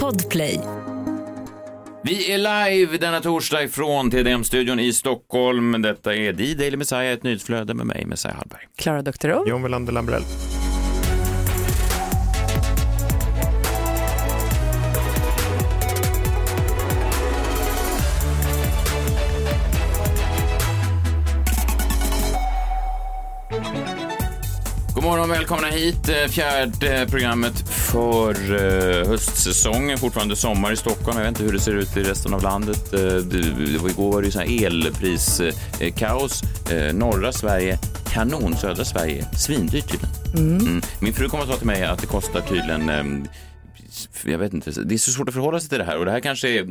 Podplay. Vi är live denna torsdag ifrån TDM-studion i Stockholm. Detta är The Daily Messiah, ett nyhetsflöde med mig, Messiah Hallberg. Klara Doktorow. John Welander Lambrell. God morgon, välkomna hit. Eh, Fjärde programmet för eh, höstsäsongen. Fortfarande sommar i Stockholm. Jag vet inte hur det ser ut i resten av landet. Eh, Igår var det ju så här elpriskaos. Norra Sverige kanon, södra Sverige svindyrt tydligen. Mm. Min fru kommer att sa till mig att det kostar tydligen jag vet inte, det är så svårt att förhålla sig till det här och det här kanske är,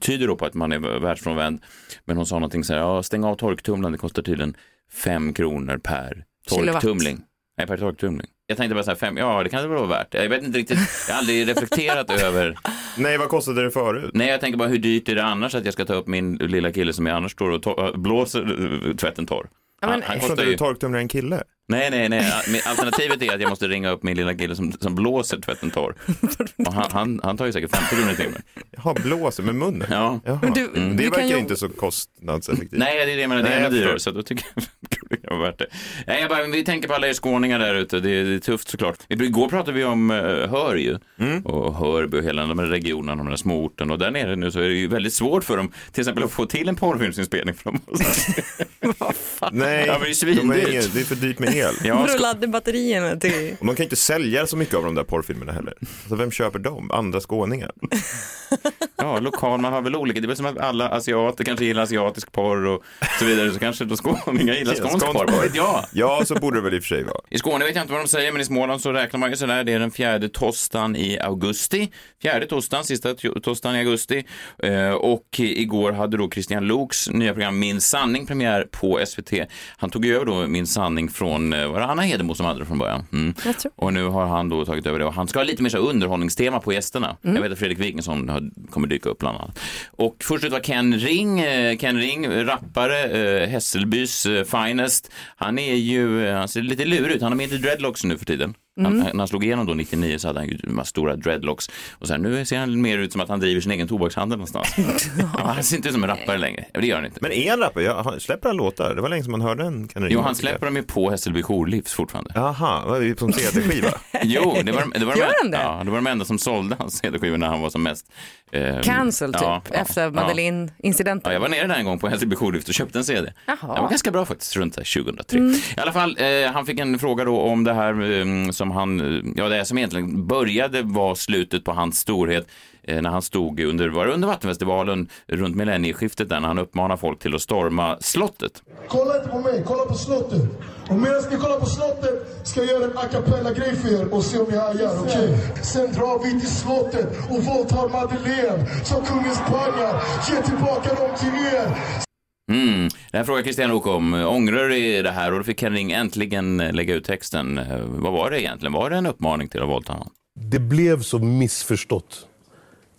tyder på att man är världsfrånvänd. Men hon sa någonting så här, ja, stäng av torktumlaren, det kostar tydligen fem kronor per torktumling. Nej, per torktumling. Jag tänkte bara så här, fem, ja det kan det väl vara värt. Jag vet inte riktigt, jag har aldrig reflekterat över, Nej, vad kostade det förut? nej jag tänker bara hur dyrt är det annars att jag ska ta upp min lilla kille som jag annars står och to- blåser äh, tvätten torr. Ja, men- han, han kostar ju... du torktumlare en kille? Nej, nej, nej. Alternativet är att jag måste ringa upp min lilla kille som, som blåser tvätten torr. Och han, han, han tar ju säkert 50 kronor i timmen. Jaha, blåser med munnen? Ja. Du- Mm. Det verkar ju- inte så kostnadseffektivt. Nej, det är det jag menar. Det är ännu dyrare. Så då tycker jag det kan vara värt det. Nej, jag bara, vi tänker på alla er skåningar där ute. Det är, det är tufft såklart. Igår pratade vi om uh, Hör ju. Mm. Och Hörby och hela de här regionerna, de här småorterna. Och där nere nu så är det ju väldigt svårt för dem till exempel att få till en porrfilmsinspelning. För dem. Nej, Ja, men det är de svindyrt. ingen, det är för dyrt med el. Ja, För att sk- ladda batterierna till... Och man kan inte sälja så mycket av de där porrfilmerna heller. Så vem köper dem? Andra skåningar? ja, lokal, man har väl olika. Det är väl som att alla asiater kanske gillar asiatisk porr och så vidare. Så kanske då skåningar gillar skånsk porr. jag? Ja, så borde det väl i och för sig vara. I Skåne vet jag inte vad de säger, men i Småland så räknar man ju sådär. Det är den fjärde tostan i augusti. Fjärde tostan, sista to- tostan i augusti. Eh, och igår hade då Christian Loks nya program Min sanning premiär på SVT. Han tog ju över då Min sanning från, eh, var det Anna Hedemo som hade det från början? Mm. Jag tror. Och nu har han då tagit över det och han ska ha lite mer så underhållningstema på gästerna. Jag vet att Fredrik Wikingsson har, kommer dyka upp bland annat. Och först ut var Ken Ring, eh, Ken Ring, rappare, eh, Hässelbys eh, finest. Han är ju, han ser lite lurig ut, han har med i dreadlocks nu för tiden. Han, när han slog igenom då 99 så hade han ju de här stora dreadlocks. Och sen nu ser han mer ut som att han driver sin egen tobakshandel någonstans. ja, han ser inte ut som en rappare längre. Ja, Det gör han inte. Men är han rappare? Ja, han- släpper han låtar? Det var länge som man hörde en Kan Jo, han släpper dem ju på Hässelby Jourlivs fortfarande. Jaha, som CD-skiva? Jo, det var, det var, de, Gör han det? Ja, det var de enda som sålde hans CD-skivor när han var som mest... eh, Cancel typ, ja, efter Ja. Madeleine-incidenten. Ja, jag var nere där en gång på Hässelby Jourlift och köpte en CD. Jaha. Det var ganska bra faktiskt, runt där 2003. Mm. I alla fall, eh, han fick en fråga då om det här eh, som han, eh, ja det som egentligen började var slutet på hans storhet eh, när han stod under, var det under Vattenfestivalen runt millennieskiftet där när han uppmanade folk till att storma slottet. Kolla inte på mig, kolla på slottet. Och medan ni kollar på slottet ska jag göra en a cappella-grej för er och se om jag hajar, okej? Sen drar vi till slottet och våldtar Madeleine som kungens pangar. Ge tillbaka dem till er. Mm. Det här frågar Christian Luuk om. Ångrar du det här? Och då fick Henning äntligen eh, lägga ut texten. Eh, Vad var det egentligen? Var det en uppmaning till att våldta honom? det blev så missförstått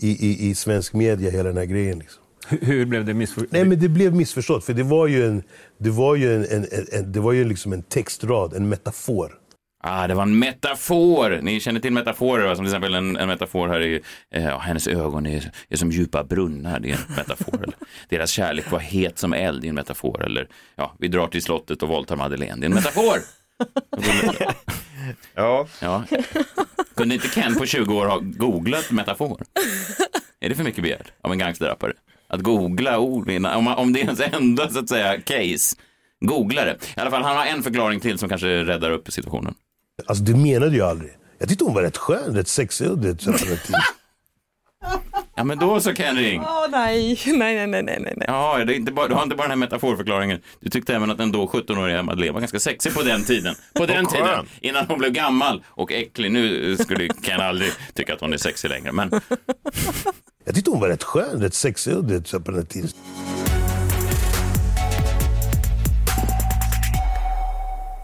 i, i, i svensk media, hela den här grejen. Liksom. Hur blev det missförstått? Nej, men det blev missförstått, för det var ju en, det var ju en, en, en, en, det var ju liksom en textrad, en metafor. Ah, det var en metafor. Ni känner till metaforer, va? som till exempel en, en metafor här i eh, hennes ögon är, är som djupa brunnar. Det är en metafor. eller, deras kärlek var het som eld. Det är en metafor. Eller ja, vi drar till slottet och våldtar Madeleine. Det är en metafor. Ja, Ja. Kunde inte Ken på 20 år ha googlat metafor? Är det för mycket begärt av en gangsterrappare? Att googla ord, om, om det är ens enda så att säga case. Googla det. I alla fall, han har en förklaring till som kanske räddar upp situationen. Alltså det menade jag aldrig. Jag tyckte hon var rätt skön, rätt sexig. Och det, Ja, men då så Ken Ring. Åh nej, nej, nej, nej, nej, nej. Ja, det är inte bara, du har inte bara den här metaforförklaringen. Du tyckte även att den då 17-åriga Madeleine var ganska sexig på den tiden. På den skön. tiden, innan hon blev gammal och äcklig. Nu skulle Ken aldrig tycka att hon är sexig längre. Men jag tyckte hon var rätt skön, rätt sexig. Och det, så på den tiden.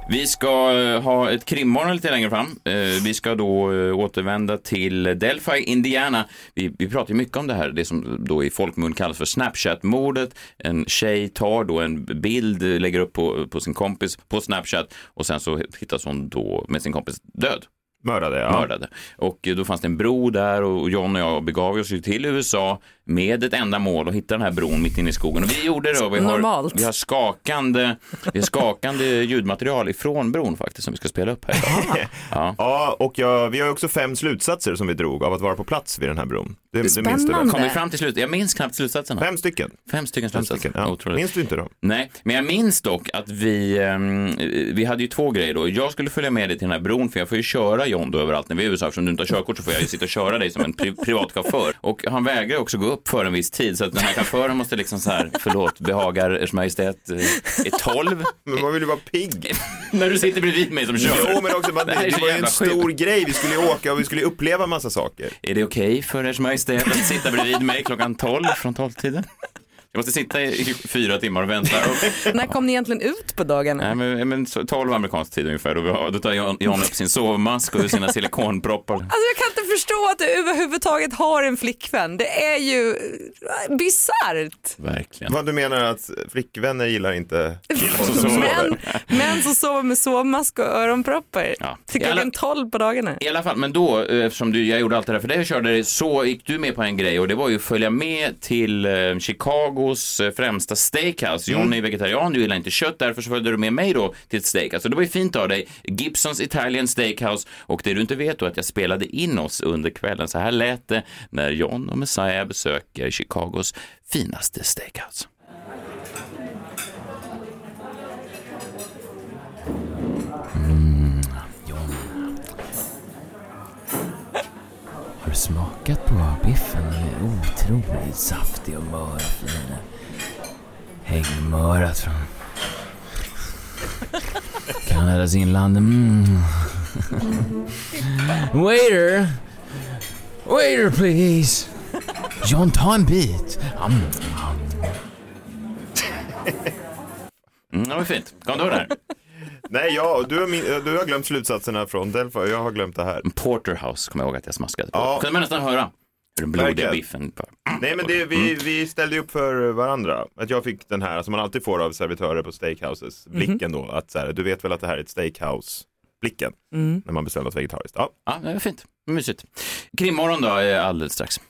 Vi ska eh, ha ett krimmorgon lite längre fram. Eh, vi ska då eh, återvända till Delphi, Indiana. Vi, vi pratar ju mycket om det här, det som då i folkmun kallas för Snapchat-mordet. En tjej tar då en bild, lägger upp på, på sin kompis på Snapchat och sen så hittas hon då med sin kompis död. Mördade, ja. mördade. Och då fanns det en bro där och John och jag begav oss ju till USA med ett enda mål att hitta den här bron mitt inne i skogen. Och vi gjorde det och vi har, Normalt. vi har skakande, vi har skakande ljudmaterial ifrån bron faktiskt som vi ska spela upp här idag. Ja. Ja, och jag, vi har ju också fem slutsatser som vi drog av att vara på plats vid den här bron. Det, det minns du väl? Spännande. Kom vi fram till slut? Jag minns knappt slutsatserna. Fem stycken. Fem stycken Fem slutsatser. stycken ja. Otroligt. Minns du inte dem? Nej, men jag minns dock att vi, ehm, vi hade ju två grejer då. Jag skulle följa med dig till den här bron för jag får ju köra John överallt när vi är i USA. Eftersom du inte har körkort så får jag ju sitta och köra dig som en pri privat chaufför. Och han vägrar också gå upp för en viss tid så att den här chauffören måste liksom så här, förlåt, behagar Ers Majestät, eh, är 12. Men man vill ju vara pigg. när du sitter bredvid mig som kör. Jo, men också, man, Det det så var ju en stor grej. Vi skulle åka och vi skulle uppleva massa saker. Är det okej för Ers Majestät att sitta bredvid mig klockan 12 från 12-tiden? Jag måste sitta i fyra timmar och vänta. Och, När kom ni egentligen ut på dagarna? nej, men, men, så 12 amerikansk tid ungefär. Har, då tar John, John upp sin sovmask och sina silikonproppar. Alltså jag kan inte förstå att du överhuvudtaget har en flickvän. Det är ju eh, bisarrt. Verkligen. Vad du menar att flickvänner gillar inte Män, män som sover med sovmask och öronproppar Ja. till alla- klockan 12 på dagarna. I alla fall, men då, eh, eftersom du, jag gjorde allt det där för dig och körde det, så gick du med på en grej och det var ju att följa med till eh, Chicagos eh, främsta steakhouse. John är vegetarian, du gillar inte kött, därför så följde du med mig då till ett steakhouse. Och det var ju fint av dig, Gibsons Italian Steakhouse. Och det du inte vet då är att jag spelade in oss under kvällen. Så här lät det när John och Messiah besöker Chicagos finaste steakhouse. Har du smakat på biffen? Den är otroligt saftig och mör och fin. Häggmörat från Kanadas inland. Mm. Waiter! Waiter please! John, ta en bit. Mm. Mm, det var fint. Kom du här? Nej, ja, du, har min, du har glömt slutsatserna från Delphi, jag har glömt det här. Porterhouse kommer jag ihåg att jag smaskade på. Ja. Kunde man nästan höra hur den blodiga biffen. Nej, men det, vi, vi ställde upp för varandra. Att jag fick den här, som man alltid får av servitörer på steakhouses, blicken då. Att så här, du vet väl att det här är ett steakhouse, blicken, när man beställer något vegetariskt. Ja. Ja, det var fint. Mysigt. Krimmorgon då, är alldeles strax.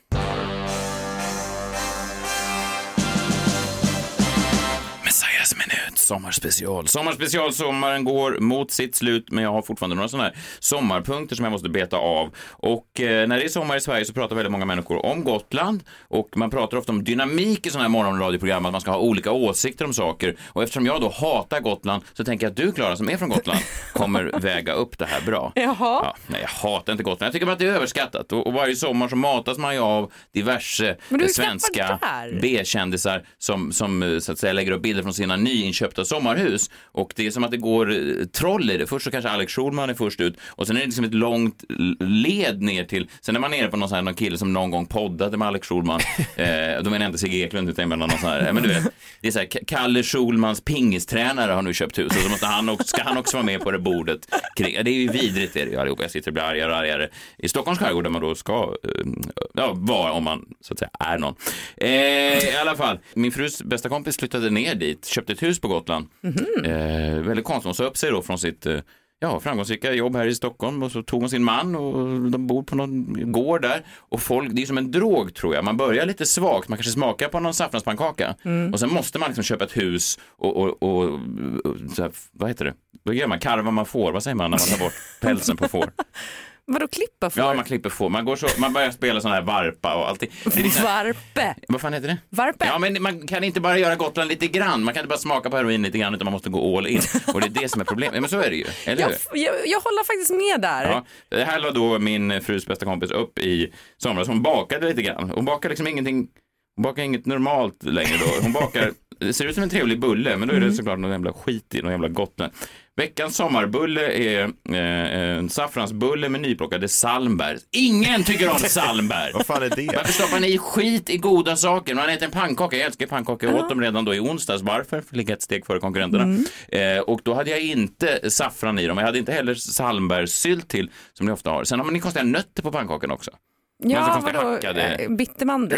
Sommarspecial. Sommarspecial, sommaren går mot sitt slut, men jag har fortfarande några sådana här sommarpunkter som jag måste beta av. Och eh, när det är sommar i Sverige så pratar väldigt många människor om Gotland och man pratar ofta om dynamik i sådana här morgonradioprogram, att man ska ha olika åsikter om saker. Och eftersom jag då hatar Gotland så tänker jag att du, Klara, som är från Gotland, kommer väga upp det här bra. Jaha. Ja, nej, jag hatar inte Gotland. Jag tycker bara att det är överskattat. Och, och varje sommar så matas man ju av diverse eh, svenska. B-kändisar som, som eh, så att säga lägger upp bilder från sina nyinköpta sommarhus. Och det är som att det går eh, troll i det. Först så kanske Alex Schulman är först ut och sen är det liksom ett långt led ner till, sen är man nere på någon, sån här, någon kille som någon gång poddade med Alex Schulman. eh, då menar jag inte Sigge Eklund utan jag menar någon sån här, men du vet, det är så här, Kalle Schulmans pingistränare har nu köpt hus och så måste han också, ska han också vara med på det bordet. Kring, det är ju vidrigt det är det ju allihopa. Jag sitter och blir argare och argare i Stockholms skärgård där man då ska eh, ja, vara om man så att säga är någon. Eh, I alla fall, min frus bästa kompis flyttade ner dit, köpte ett hus på Gotland. Eh, väldigt konstigt, hon sa upp sig då från sitt eh, ja, framgångsrika jobb här i Stockholm och så tog hon sin man och de bor på någon gård där. Och folk, det är som en drog tror jag. Man börjar lite svagt, man kanske smakar på någon saffranspannkaka och sen måste man liksom köpa ett hus och, och, och, och så här, vad heter det? Vad gör man? Karvar man får? Vad säger man när man tar bort pälsen på får? Vadå klippa för? Ja, man klipper får. Man, går så, man börjar spela sån här varpa och allting. Liksom, Varpe. vad fan heter det? Varpe. Ja, men man kan inte bara göra Gotland lite grann. Man kan inte bara smaka på heroin lite grann, utan man måste gå all in. Och det är det som är problemet. Men så är det ju, eller Jag, hur? jag, jag håller faktiskt med där. Ja, det här la då min frus bästa kompis upp i somras. Hon bakade lite grann. Hon bakar liksom ingenting, hon bakar inget normalt längre då. Hon bakar, det ser ut som en trevlig bulle, men då är det såklart någon jävla skit i, någon jävla Gotland. Veckans sommarbulle är eh, en saffransbulle med nyplockade salmbär. Ingen tycker om salmbär! Vad fan är det? Varför stoppar ni skit i goda saker? Man äter en pannkaka, jag älskar pannkaka, jag åt dem redan då i onsdags. Varför? För att ligga ett steg före konkurrenterna. Eh, och då hade jag inte saffran i dem, jag hade inte heller salmbärssylt till, som ni ofta har. Sen har man konstiga nötter på pannkakan också. Ja, Alltså, vadå? hackade- Eh, Bittermandel?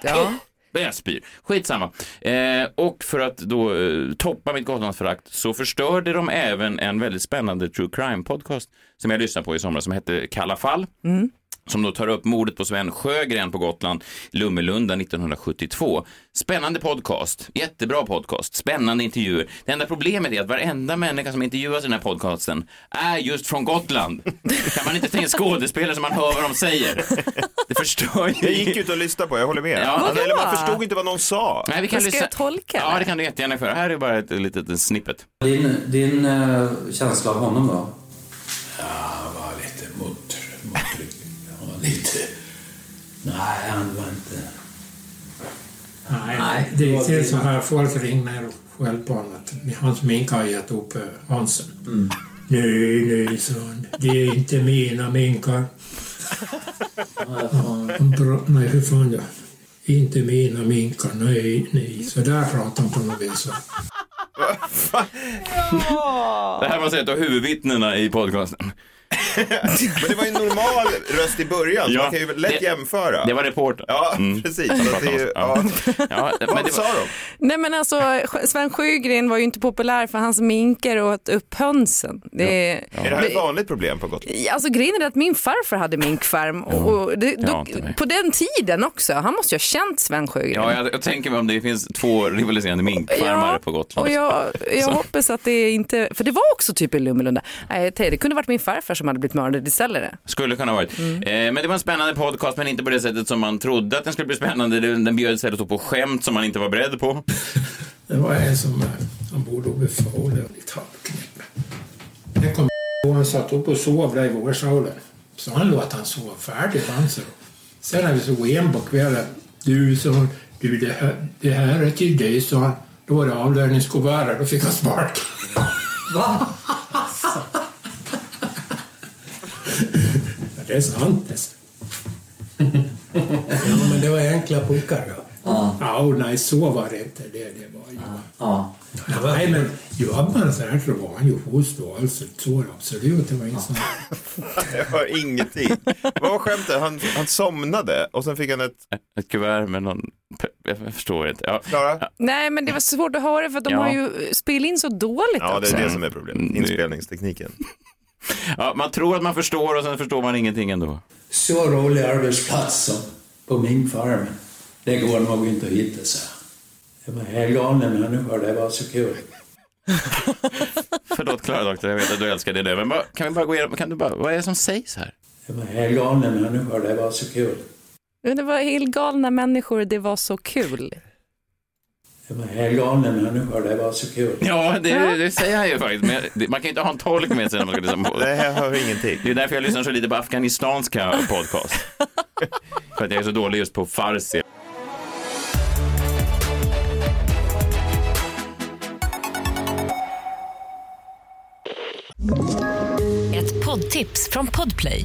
ska det Jag spyr. Skitsamma. Eh, och för att då eh, toppa mitt Gotlandsförakt så förstörde de även en väldigt spännande true crime podcast som jag lyssnade på i somras som hette Kalla fall. Mm. Som då tar upp mordet på Sven Sjögren på Gotland, Lummelunda 1972. Spännande podcast, jättebra podcast, spännande intervjuer. Det enda problemet är att varenda människa som intervjuas i den här podcasten är just från Gotland. kan man inte ta in skådespelare som man hör vad de säger? Det förstör ju. Jag gick ut och lyssnade på, jag håller med. Ja. Alltså, eller man förstod inte vad någon sa. Nej, vi kan Men ska lyssna. jag tolka Ja, det? kan du jättegärna göra. Här är bara ett litet snippet. Din, din eh, känsla av honom då? Han var lite mutter, lite... Nej, han var inte... Nej, Nej, det gick var till så här, folk ringde och skällde på honom att hans minkar har gett upp hönsen. Mm. Nej, nej, sa han. Det är inte mina minkar. Bra- Nej, hur fan då? Inte mina minkar, nej, nej. Så där pratar han på något vis. så. Det här var ett av huvudvittnena i podcasten. Men det var ju en normal röst i början, så Ja, man kan ju lätt det- jämföra. Det var reportern. Ja, Mm. precis. Så är, ju- ja. Ja, men Vad det sa de? Nej men alltså Sven Sjögren var ju inte populär för hans minkar åt upp hönsen. Det, Är det här ett vanligt problem på Gotland? Alltså grejen är att min farfar hade minkfarm och, och det, Ja, då, på den tiden också. Han måste ju ha känt Sven Sjögren. ja, jag, jag tänker mig om det finns två rivaliserande minkfarmare på Gotland. Och jag, jag Så. hoppas att det inte, för det var också typ i Lummelunda. Nej, det kunde varit min farfar som hade blivit mördad istället. Skulle kunna ha varit. Mm. Eh, men det var en spännande podcast, men inte på det sättet som man trodde att den skulle bli spännande. Den den bjöd istället på skämt som man inte var beredd på. Det var en som, han bodde uppe i Falun, lite halvknäpp. Den kom och han satt upp och sov där i vårsolen. Så han låt han sova färdigt. Han så. Sen när vi såg hem på kvällen. Du, sa han, du det här, det här är till dig, sa han. Då var det avlöningskuvertet, då fick han spark. Va? Ja, det är sant det. ja, men det var enkla puckar. Ja. Ja. Ja, nej, så var det inte. Det, det var ju... Ja. Nej, men jobbade han så här så var han ju schysst då. Alltså, så absolut, det var inget sånt. Jag hör ingenting. Vad var skämtet? Han, han somnade och sen fick han ett... Ett kuvert med någon... Jag förstår inte. Ja. Klara? Nej men det var svårt att höra för de Ja. har ju spelat in så dåligt Ja, det också. är det som är problemet. Mm. Inspelningstekniken. Ja, man tror att man förstår och sen förstår man ingenting ändå. Så rolig arbetsplats som på minkfarmen. Det går nog inte att hitta, så. Det var helt galna människor, det var så kul. Förlåt Klara Doktor, jag vet att du älskar det där. Men bara, kan vi bara gå igenom, kan du bara, vad är det som sägs här? Det var helt galna människor, det var så kul. Men det var helt galna människor, det var så kul. Det var helt galna människor, det var så kul. Ja, det, det säger han ju faktiskt. Men det, man kan ju inte ha en tolk med sig när man ska lyssna på Nej, jag hör ingenting. Det är därför jag lyssnar så lite på afghanistanska podcast. För att jag är så dålig just på farsi. Ett poddtips från Podplay.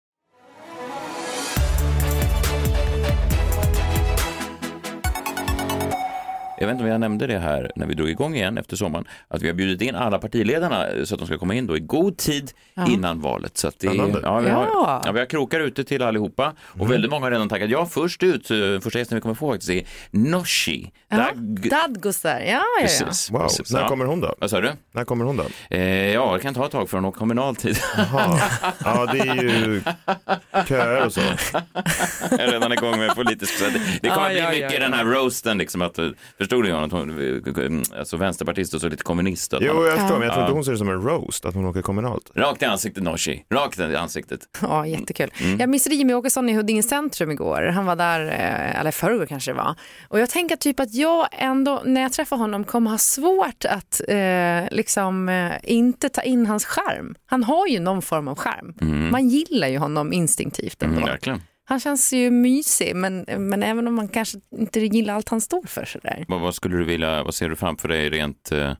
Jag vet inte om jag nämnde det här när vi drog igång igen efter sommaren, att vi har bjudit in alla partiledarna så att de ska komma in då i god tid innan valet. Så att det, ja, vi har, Ja. ja, vi har krokar ute till allihopa och Mm. väldigt många har redan tackat ja. Först ut, eh, första gästen vi kommer få faktiskt är Nooshi. Ja, Dag- Dadgostar, ja ja ja. Precis, Wow, precis. när Ja. kommer hon då? Vad sa du? När kommer hon då? Eh, ja, det kan ta ett tag för hon åker kommunal tid. Ja, det är ju köer och så. Jag är redan igång med politisk. Så det, det kommer Ja, bli ja, mycket ja, den här roasten, liksom, att, eh, förstod Jan, att hon, alltså vänsterpartist och så lite kommunist. Att Jo, man, jag förstår, men jag tror inte hon ser det som en roast, att hon åker kommunalt. rakt i ansiktet Nooshi, rakt i ansiktet. Ja, jättekul. Mm. Jag missade Jimmy Åkesson i Huddinge centrum igår. Han var där, eh, eller förrgår kanske det var. Och jag tänker typ att jag ändå, när jag träffar honom, kommer ha svårt att eh, liksom eh, inte ta in hans skärm. Han har ju någon form av skärm. Man gillar ju honom instinktivt ändå. Mm, verkligen. Han känns ju mysig, men, men även om man kanske inte gillar allt han står för sådär. Vad, vad skulle du vilja, vad ser du framför dig rent eh,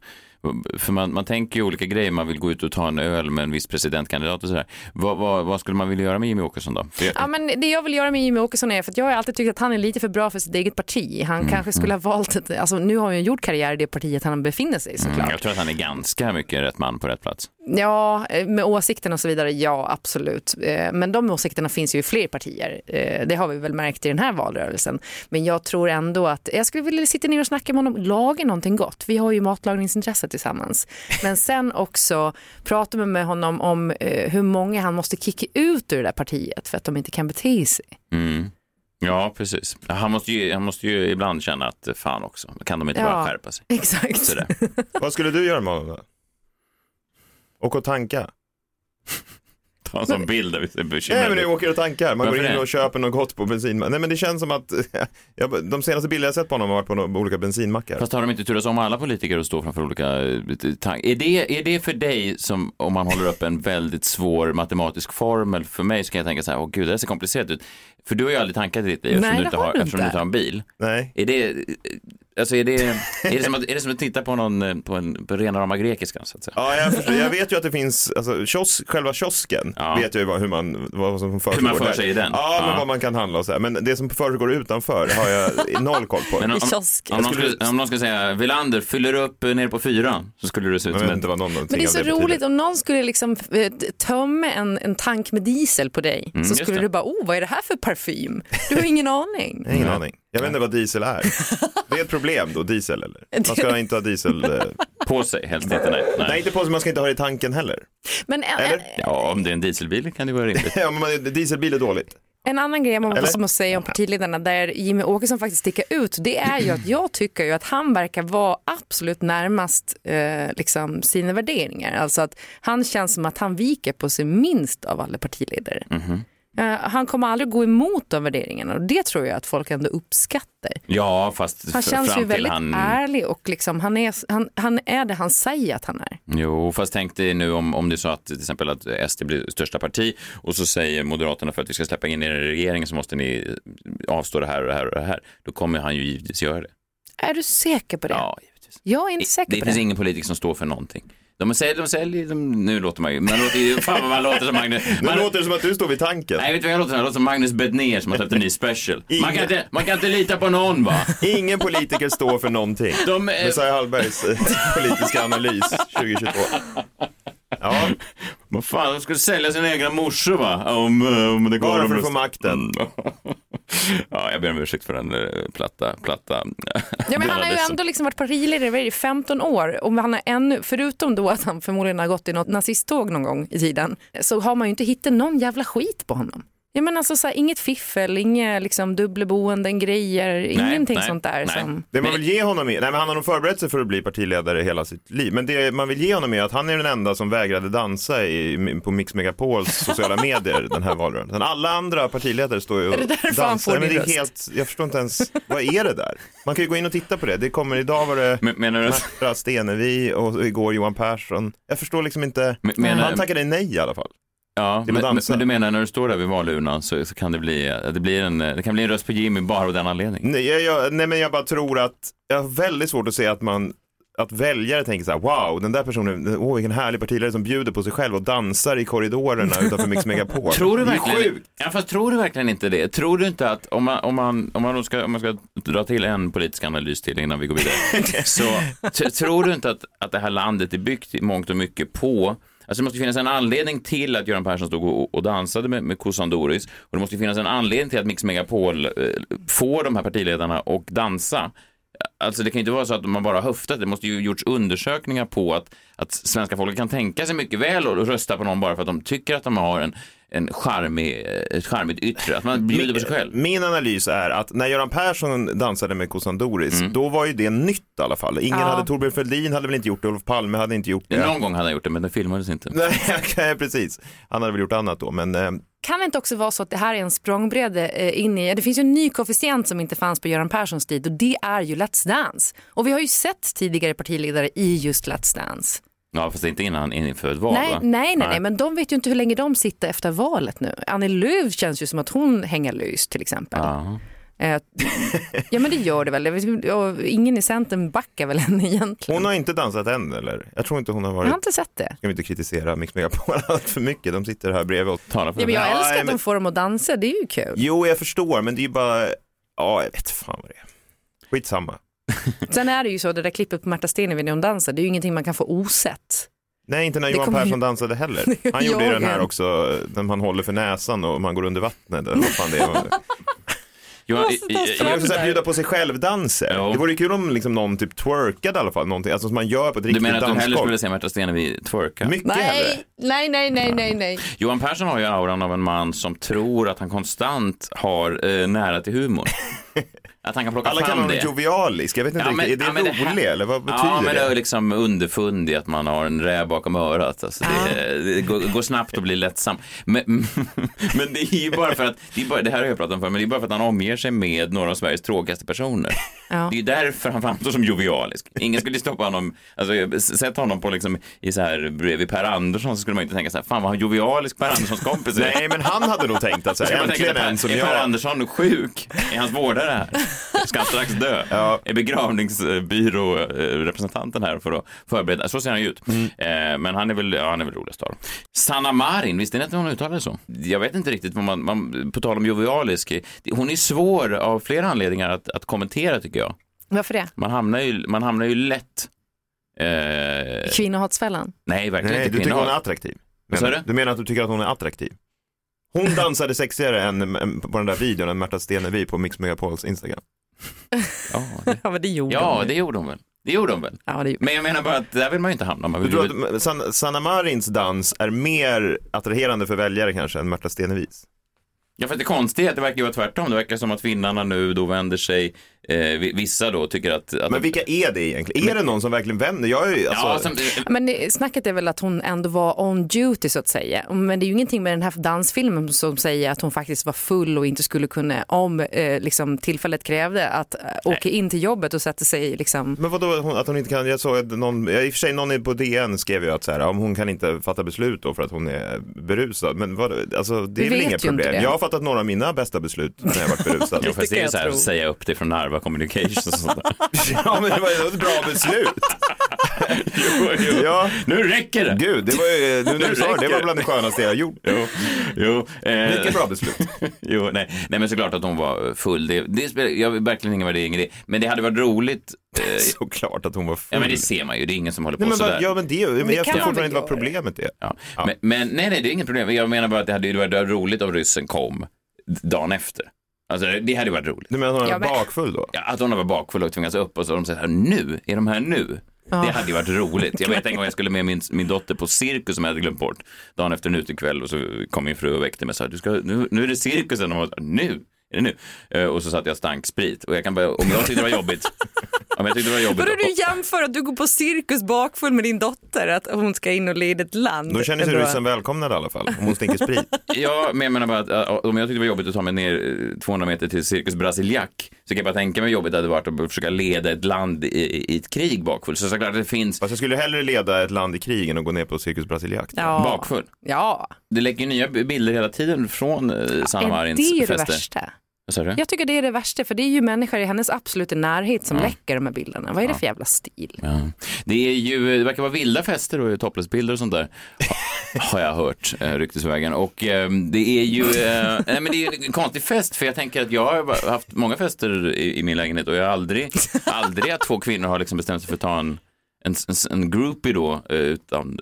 för man, man tänker ju olika grejer, man vill gå ut och ta en öl med en viss presidentkandidat och sådär. Vad, vad, vad skulle man vilja göra med Jimmy Åkesson då? Jag, Ja, men det jag vill göra med Jimmy Åkesson är för att jag har alltid tyckt att han är lite för bra för sitt eget parti. Han kanske skulle ha valt, ett, alltså nu har han ju gjort karriär i det partiet han befinner sig i såklart. mm, jag tror att han är ganska mycket rätt man på rätt plats. Ja, eh, med åsikterna och så vidare, ja absolut. Eh, Men de åsikterna finns ju i fler partier. Eh, Det har vi väl märkt i den här valrörelsen. Men jag tror ändå att, jag skulle vilja sitta ner och snacka med honom, laga någonting gott. Vi har ju matlagningsintresse tillsammans. Men sen också prata med honom om hur många han måste kicka ut ur det där partiet för att de inte kan bete sig. Mm. Ja, precis. Han måste, ju, han måste ju ibland känna att fan också, kan de inte Ja. bara skärpa sig? Exakt. Vad skulle du göra med honom då? Och tanka? Ta en sån bild där vi ser Nej bekymrade men du åker och tankar, man Varför går in det? och köper något gott på bensin. Nej men det känns som att, jag, de senaste bilder jag sett på honom har varit på några olika bensinmackar. Fast har de inte turats om alla politiker att stå framför olika eh, tankar? Är det, är det för dig som om man håller upp en väldigt svår matematisk formel? För mig så kan jag tänka så här, åh gud det här ser komplicerat ut. För du har ju aldrig tankat i ditt liv Nej, eftersom, du det inte har har, du eftersom du inte har en bil. Nej. Är det, alltså är det, är det, som, att, är det som att titta på någon, eh, på en, på rena rama grekiskan så att säga? Ja, jag, förstår. jag vet ju att det finns, alltså kiosk, själva kiosken Ja. vet jag ju vad, hur man, vad som försiggår man för sig i den. Ja, men Ja. vad man kan handla och så här. Men det som försiggår utanför har jag noll koll på. Men om, om, om, någon skulle, om någon skulle säga, Villander fyller upp eh, ner på fyra, så skulle det se ut som någon Men det är så roligt om någon skulle liksom eh, tömma en, en tank med diesel på dig Mm, så skulle det. du bara, oh vad är det här för parfym? Du har ingen aning. Ingen aning. Jag vet inte vad diesel är. Det är ett problem då, diesel eller? Man ska inte ha diesel. eh, På sig, helst inte. Nej. Nej, Nej. inte på sig, man ska inte ha det i tanken heller. Men en, Eller? Ja, om det är en dieselbil kan det vara rimligt. Ja, men man- dieselbil är dåligt. En annan grej man Eller? måste måste säga om partiledarna där Jimmy Åkesson faktiskt sticker ut, det är ju att jag tycker ju att han verkar vara absolut närmast eh, liksom sina värderingar. Alltså att han känns som att han viker på sig minst av alla partiledare. Eh, han kommer aldrig gå emot de värderingarna och det tror jag att folk ändå uppskattar. Ja, fast Han känns ju väldigt han... ärlig och liksom, han, är, han, han är det han säger att han är. Jo, fast tänk dig nu om, om det är så att till exempel att SD blir största parti och så säger Moderaterna för att vi ska släppa in er i regeringen så måste ni avstå det här och det här och det här. Då kommer han ju givetvis göra det. Är du säker på det? Ja, givetvis. Jag är inte säker Det på finns det. ingen politiker som står för någonting. De säljer, de säljer, de, nu låter man ju, man låter fan vad man låter som Magnus. Nu Man, låter det som att du står vid tanken. nej, vet du vad jag låter som? Jag låter som Magnus Bednér som har släppt en ny special. Man kan, Ingen- inte, man kan inte lita på någon va? Ingen politiker står för någonting. De, eh, Messiah Hallbergs eh, politiska analys 2022. Ja, Vad fan, de skulle sälja sina egna morsor va? Om, eh, om det går bara för att få makten. Ja, jag ber om ursäkt för den eh, platta, platta. Ja, men han har ju ändå liksom varit partiledare i 15 år och han har ännu, förutom då att han förmodligen har gått i något nazisttåg någon gång i tiden, så har man ju inte hittat någon jävla skit på honom. Jag menar alltså så här, inget fiffel, inga liksom dubbelboenden, grejer, ingenting nej, sånt där. nej. Som... Det man vill ge honom är, nej men han har nog förberett sig för att bli partiledare hela sitt liv. Men det man vill ge honom är att han är den enda som vägrade dansa i, på Mix Megapols sociala medier den här valrörelsen. Alla andra partiledare står ju och Är det därför han får Nej, men det är helt, Jag förstår inte ens, vad är det där? Man kan ju gå in och titta på det. Det kommer, idag var det Men- Menar Stenevi och igår Johan Persson. Jag förstår liksom inte, Men- menar- han tackade nej i alla fall. Ja, men, men, du menar när du står där vid valurnan så, så kan det bli, det blir en, det kan bli en röst på Jimmy bara av den anledningen. Nej, jag, jag, nej men jag bara tror att, jag har väldigt svårt att se att man att väljare tänker så här, wow, den där personen, åh vilken härlig partiledare som bjuder på sig själv och dansar i korridorerna utanför Mix Megapol. Tror du verkligen, ja, fast tror du verkligen inte det? Tror du inte att om man, om man, om man, ska, om man ska dra till en politisk analys till innan vi går vidare, så tror du inte att, att det här landet är byggt i mångt och mycket på Alltså det måste finnas en anledning till att Göran Persson stod och, och dansade med, med kossan Doris och det måste finnas en anledning till att Mix Megapol eh, får de här partiledarna att dansa. Alltså det kan ju inte vara så att man bara har höftat, det måste ju gjorts undersökningar på att, att svenska folket kan tänka sig mycket väl och rösta på någon bara för att de tycker att de har en, en charmig, ett charmigt yttre, att man bjuder på sig själv. Min analys är att när Göran Persson dansade med kossan Doris, Mm. då var ju det nytt i alla fall. Ingen Ja. hade, Torbjörn Fälldin hade väl inte gjort det, Olof Palme hade inte gjort det. Någon gång hade han gjort det, men det filmades inte. Nej, precis. Han hade väl gjort annat då, men eh, Kan det inte också vara så att det här är en språngbräda eh, in i, det finns ju en ny koefficient som inte fanns på Göran Perssons tid och det är ju Let's Dance. Och vi har ju sett tidigare partiledare i just Let's Dance. Ja, fast inte innan inför ett val Nej, va? nej, nej, nej, men de vet ju inte hur länge de sitter efter valet nu. Annie Lööf känns ju som att hon hänger lös till exempel. Ja. Eh, ja men det gör det väl. Jag Ingen i Centern backar väl henne egentligen. Hon har inte dansat än eller? Jag tror inte hon har Jag varit... har inte sett det. Ska vi inte kritisera Mix Megapol allt för mycket? De sitter här bredvid och talar Ja, men jag älskar att men... de får dem att dansa, det är ju kul. Jo, jag förstår, men det är ju bara... Ja, jag vet fan vad det är. Skitsamma. Sen är det ju så, det där klippet på Märta Stenevi när hon dansar, det är ju ingenting man kan få osett. Nej, inte när Det Johan kommer ju- Persson dansade heller. Han gjorde ju den här också, när man håller för näsan och man går under vattnet. Eller vad fan det är. Måste Ja, fram också så här, bjuda på sig själv-danser. Jo. Det vore kul om liksom någon typ twerkade i alla fall, någonting, alltså som man gör på ett Du riktigt menar att du hellre dansgolv. skulle se Märta Stenevi twerka? Mycket hellre. Nej, nej, nej, nej, nej, nej. Johan Persson har ju auran av en man som tror att han konstant har eh, nära till humor. Att han kan plocka Alla kallar fram honom det. jovialisk, jag vet inte Ja, men- riktigt, är det ja, det rolig eller vad betyder Ja, men det det? är liksom underfundig att man har en räv bakom örat. Alltså det, det går, går snabbt att bli lättsam. Men, men det är ju bara för att, det, bara, det här har jag pratat om förr, men det är bara för att han omger sig med några av Sveriges tråkigaste personer. Ja. Det är därför han framstår som jovialisk. Ingen skulle stoppa honom, alltså sätt honom på liksom i så här bredvid Per Andersson så skulle man inte tänka så här, fan vad jovialisk Per Anderssons kompis är. Nej, men han hade nog tänkt att så här, äntligen en som är Per jag. Andersson sjuk? Är hans vårdare här? Ska han strax dö? Är begravningsbyrårepresentanten här för att förbereda? Så ser han ju ut. Mm. Eh, men han är väl, ja, han är väl roligast av dem. Sanna Marin, visste ni att hon uttalade så? Jag vet inte riktigt vad man, man på tal om jovialisk, hon är svår av flera anledningar att, att kommentera tycker jag. Varför det? Man hamnar ju, man hamnar ju lätt Eh, Kvinnohatsfällan? nej, verkligen Nej, inte du tycker hon är attraktiv. Menar du menar att du tycker att hon är attraktiv? Hon dansade sexigare än, på den där videon än Märta Stenevi på Mix Megapols Instagram. Ja, det, Ja, men det gjorde ja, hon. det gjorde hon väl. Det gjorde hon väl. Ja, det... Men jag menar bara att där vill man ju inte hamna. Man Du vill tror ju... att San, Sanna Marins dans är mer attraherande för väljare kanske än Märta Stenevis? Ja, för att det konstiga är att det verkar ju vara tvärtom. Det verkar som att finnarna nu då vänder sig, eh, vi- vissa då tycker att... att Men vilka är det egentligen? Är det någon som verkligen vänder? Jag är ju, alltså, Ja, som, Men det- snacket är väl att hon ändå var on duty så att säga. Men det är ju ingenting med den här dansfilmen som säger att hon faktiskt var full och inte skulle kunna, om eh, liksom, tillfället krävde, att eh, åka in till jobbet och sätta sig liksom. Men vadå hon, att hon inte kan, jag såg att någon, i och för sig någon på DN skrev ju att så här, om hon kan inte fatta beslut då för att hon är berusad. Men vad, alltså, det Vi är väl inget ju inte problem. Jag har fattat några av mina bästa beslut när jag varit berusad. Ja, fast det är ju så här, jag tro. säga upp det från Narva Communications och sånt där. ja men det var ju ett bra beslut. jo, jo. Ja, Nu räcker det! gud, det var ju, nu när du sa det, var bland det skönaste jag gjort. Jo, jo. Eh, Vilket bra beslut. jo, nej. nej, men såklart att hon var full. Det, det spelar, jag har verkligen ingen värdering i det. Men det hade varit roligt. Eh, Såklart att hon var full. ja, men det ser man ju. Det är ingen som håller på Nej, men, sådär. ja men det, men Det jag förstår fortfarande inte vad problemet är. Ja. Ja. Men, men nej, nej, det är inget problem. Jag menar bara att det hade varit roligt om ryssen kom dagen efter. Alltså det hade ju varit roligt. Du menar att hon Ja, är men- bakfull då? Ja, att hon var bakfull och tvingats upp och så har de sagt nu, är de här nu? Det hade ju varit roligt. Jag vet en gång jag skulle med min, min dotter på cirkus som jag hade glömt bort. Dagen efter en utekväll och så kom min fru och väckte mig och sa du ska, nu, nu är det cirkusen. Och hon sa, nu? Är det nu? Eh, och så satt jag och stank sprit. Och jag kan bara, om jag tyckte det var jobbigt. om jag tyckte det var jobbigt. Vadå du jämför att du går på cirkus bakfull med din dotter, att hon ska in och leda ett land? Då känner sig ryssen välkomnad i alla fall, om hon stinker sprit. Ja, men jag menar bara att äh, om jag tyckte det var jobbigt att ta mig ner eh, 200 meter till Cirkus Brasiliac så kan jag bara tänka mig hur jobbigt det hade varit att försöka leda ett land i, i, ett krig bakfull. Så såklart det finns Fast jag skulle hellre leda ett land i krig än att gå ner på Cirkus Brasiliac. Ja. bakfull. Ja, Det lägger ju nya bilder hela tiden från eh, Sanna Marins det är det fester. värsta? Jag tycker det är det värsta, för det är ju människor i hennes absoluta närhet som läcker de här bilderna. Vad är det för jävla stil? Ja. Det är ju, det verkar vara vilda fester och toplessbilder och sånt där. Ha- Har jag hört eh, ryktesvägen. Och eh, det är ju, eh, nej men det är en konstig fest för jag tänker att jag har haft många fester i, i min lägenhet och jag har aldrig, aldrig att två kvinnor har liksom bestämt sig för att ta en, en, en, en groupie då eh, utan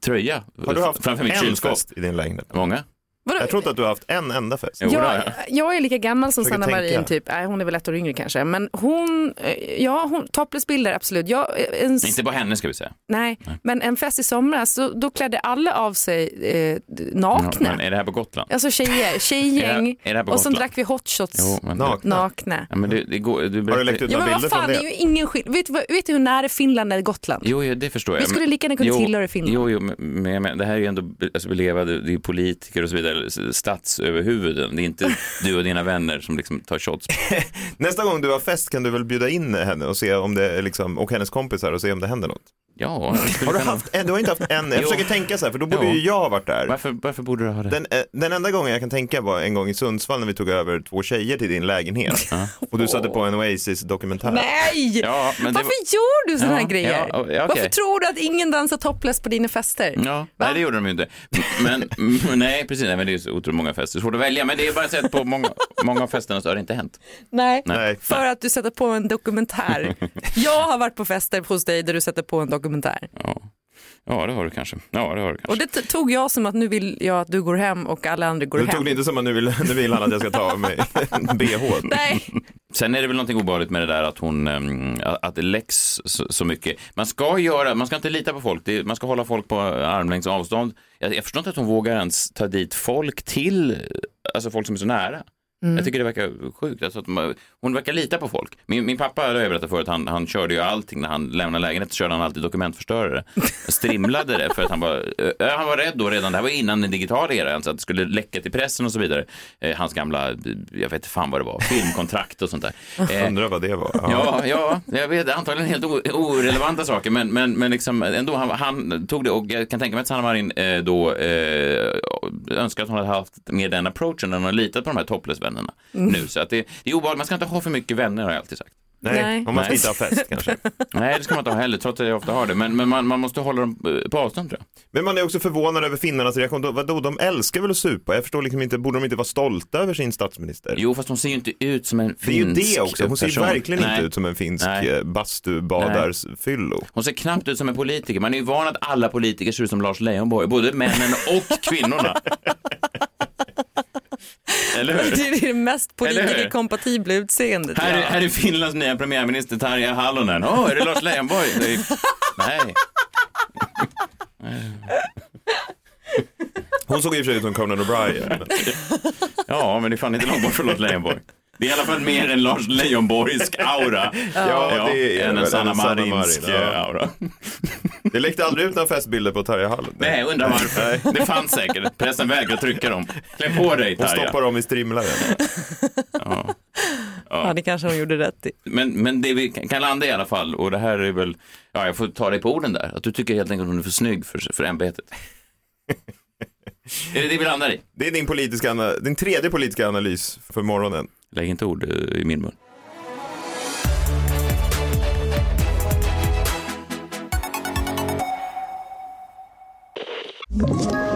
tröja Har du haft framför mitt en kylskåp. fest i din lägenhet? Många? Vadå? Jag tror inte att du har haft en enda fest. Jo, Jag, jag. är lika gammal som Sanna. Marin, typ. Nej, hon är väl ett år yngre kanske. Men hon, eh, ja, hon, toplessbilder absolut. Jag, eh, en, Inte på henne ska vi säga. nej, men en fest i somras, då, då klädde alla av sig eh, nakna. Men är det här på Gotland? Alltså tjejer, tjejgäng. Är det- är det här på och så Gotland? drack vi hot shots Jo, men Nakna. nakna. Ja, men det, det går, du Har du läckt ut Ja, några men vad bilder fan, från det är ju ingen skillnad. Vet, vet du hur nära Finland är Gotland? Jo, jo, det förstår jag. Vi skulle Men- lika gärna kunna tillhöra Finland. Jo, jo, men- men menar, det här är ju ändå alltså, belevade, det är politiker och så vidare, statsöverhuvuden. Det är inte du och dina vänner som liksom tar shots. Nästa gång du har fest kan du väl bjuda in henne och se om det liksom, och hennes kompisar och se om det händer något. Ja, Har du haft? Du har inte haft en? Jag försöker tänka så här, för då borde Jo. ju jag ha varit där. Varför, varför borde du ha det? Den, eh, den enda gången jag kan tänka var en gång i Sundsvall när vi tog över två tjejer till din lägenhet. Och du satte på en Oasis-dokumentär. Nej! Ja, men Varför gör du sådana här Ja, grejer? ja, okej. Varför tror du att ingen dansar topless på dina fester? Ja, nej det gjorde de ju inte. Men, nej precis, nej, men det är så otroligt många fester, svårt att välja. Men det är bara så att på många, många av festerna så har det inte hänt. Nej. Nej. För att du sätter på en dokumentär. jag har varit på fester hos dig där du sätter på en dokumentär. Ja, det har du kanske. Ja, det har du kanske. Och det tog jag som att nu vill jag att du går hem och alla andra går Du hem. tog det inte som att nu vill, nu vill han att jag ska ta av mig bh. Nej. Sen är det väl någonting obehagligt med det där att hon, ehm, att det läcks så, mycket. Man ska göra, man ska inte lita på folk, man ska hålla folk på armlängds avstånd. Jag, jag förstår inte att hon vågar ens ta dit folk till, alltså folk som är så nära. Mm. Jag tycker det verkar sjukt. Alltså att man, hon verkar lita på folk. Min, min pappa, det har jag berättat förut, han, han körde ju allting när han lämnade lägenheten, körde han alltid dokumentförstörare. Strimlade det för att han var, äh, han var rädd då redan, det här var innan den digitala eran, så att det skulle läcka till pressen och så vidare. Eh, hans gamla, jag vet inte fan vad det var, filmkontrakt och sånt där. Eh, Undrar vad det var. Ja, ja, jag vet antagligen helt orelevanta saker, men, men, men liksom ändå, han, han tog det och jag kan tänka mig att Sanna Marin eh, då eh, önskar att hon hade haft mer den approachen när hon har litat på de här topless-vännerna Mm. nu. Så att det, det är obehagligt, man ska inte ha för mycket vänner har jag alltid sagt. Nej, Nej. om man ska inte ha fest kanske. Nej, det ska man inte ha heller, trots att jag ofta har det. Men, men man, man måste hålla dem eh, på avstånd tror jag. Men man är också förvånad över finnarnas reaktion. Då- Vadå, de älskar väl att supa? Jag förstår liksom inte, borde de inte vara stolta över sin statsminister? Jo, fast hon ser ju inte ut som en Det är ju finsk det också, hon ser ju person. verkligen Nej. inte ut som en finsk Nej. eh, bastubadarsfyllo. Hon ser knappt ut som en politiker. Man är ju van att alla politiker ser ut som Lars Leijonborg, både männen och kvinnorna. Eller hur? Det är det mest politikerkompatibla utseendet. Här är, här är Finlands nya premiärminister Tarja Halonen. Åh, är det Lars Leijonborg? Det är... Nej. Hon såg i och för sig ut som Conan O'Brien. Ja, men det är fan inte långt bort från Lars Leijonborg. Det är i alla fall mer en Lars Leijonborgsk aura. Ja, det är än en Sanna en Sanna Marinsk Marin, ja. aura. Det läckte aldrig ut några festbilder på Tarja Hall. Nej, jag undrar varför. Det fanns säkert. Pressen vägrar trycka dem. Klä på dig, Hon Tarja. stoppar dem i strimlaren. Ja. Ja, det kanske hon gjorde rätt i. Men, men det vi kan landa i alla fall, och det här är väl, ja jag får ta dig på orden där, att du tycker helt enkelt att hon är för snygg för, för ämbetet. är det det vi landar i? Det är din, politiska, din tredje politiska analys för morgonen. Lägg inte ord eh, i min mun. Ett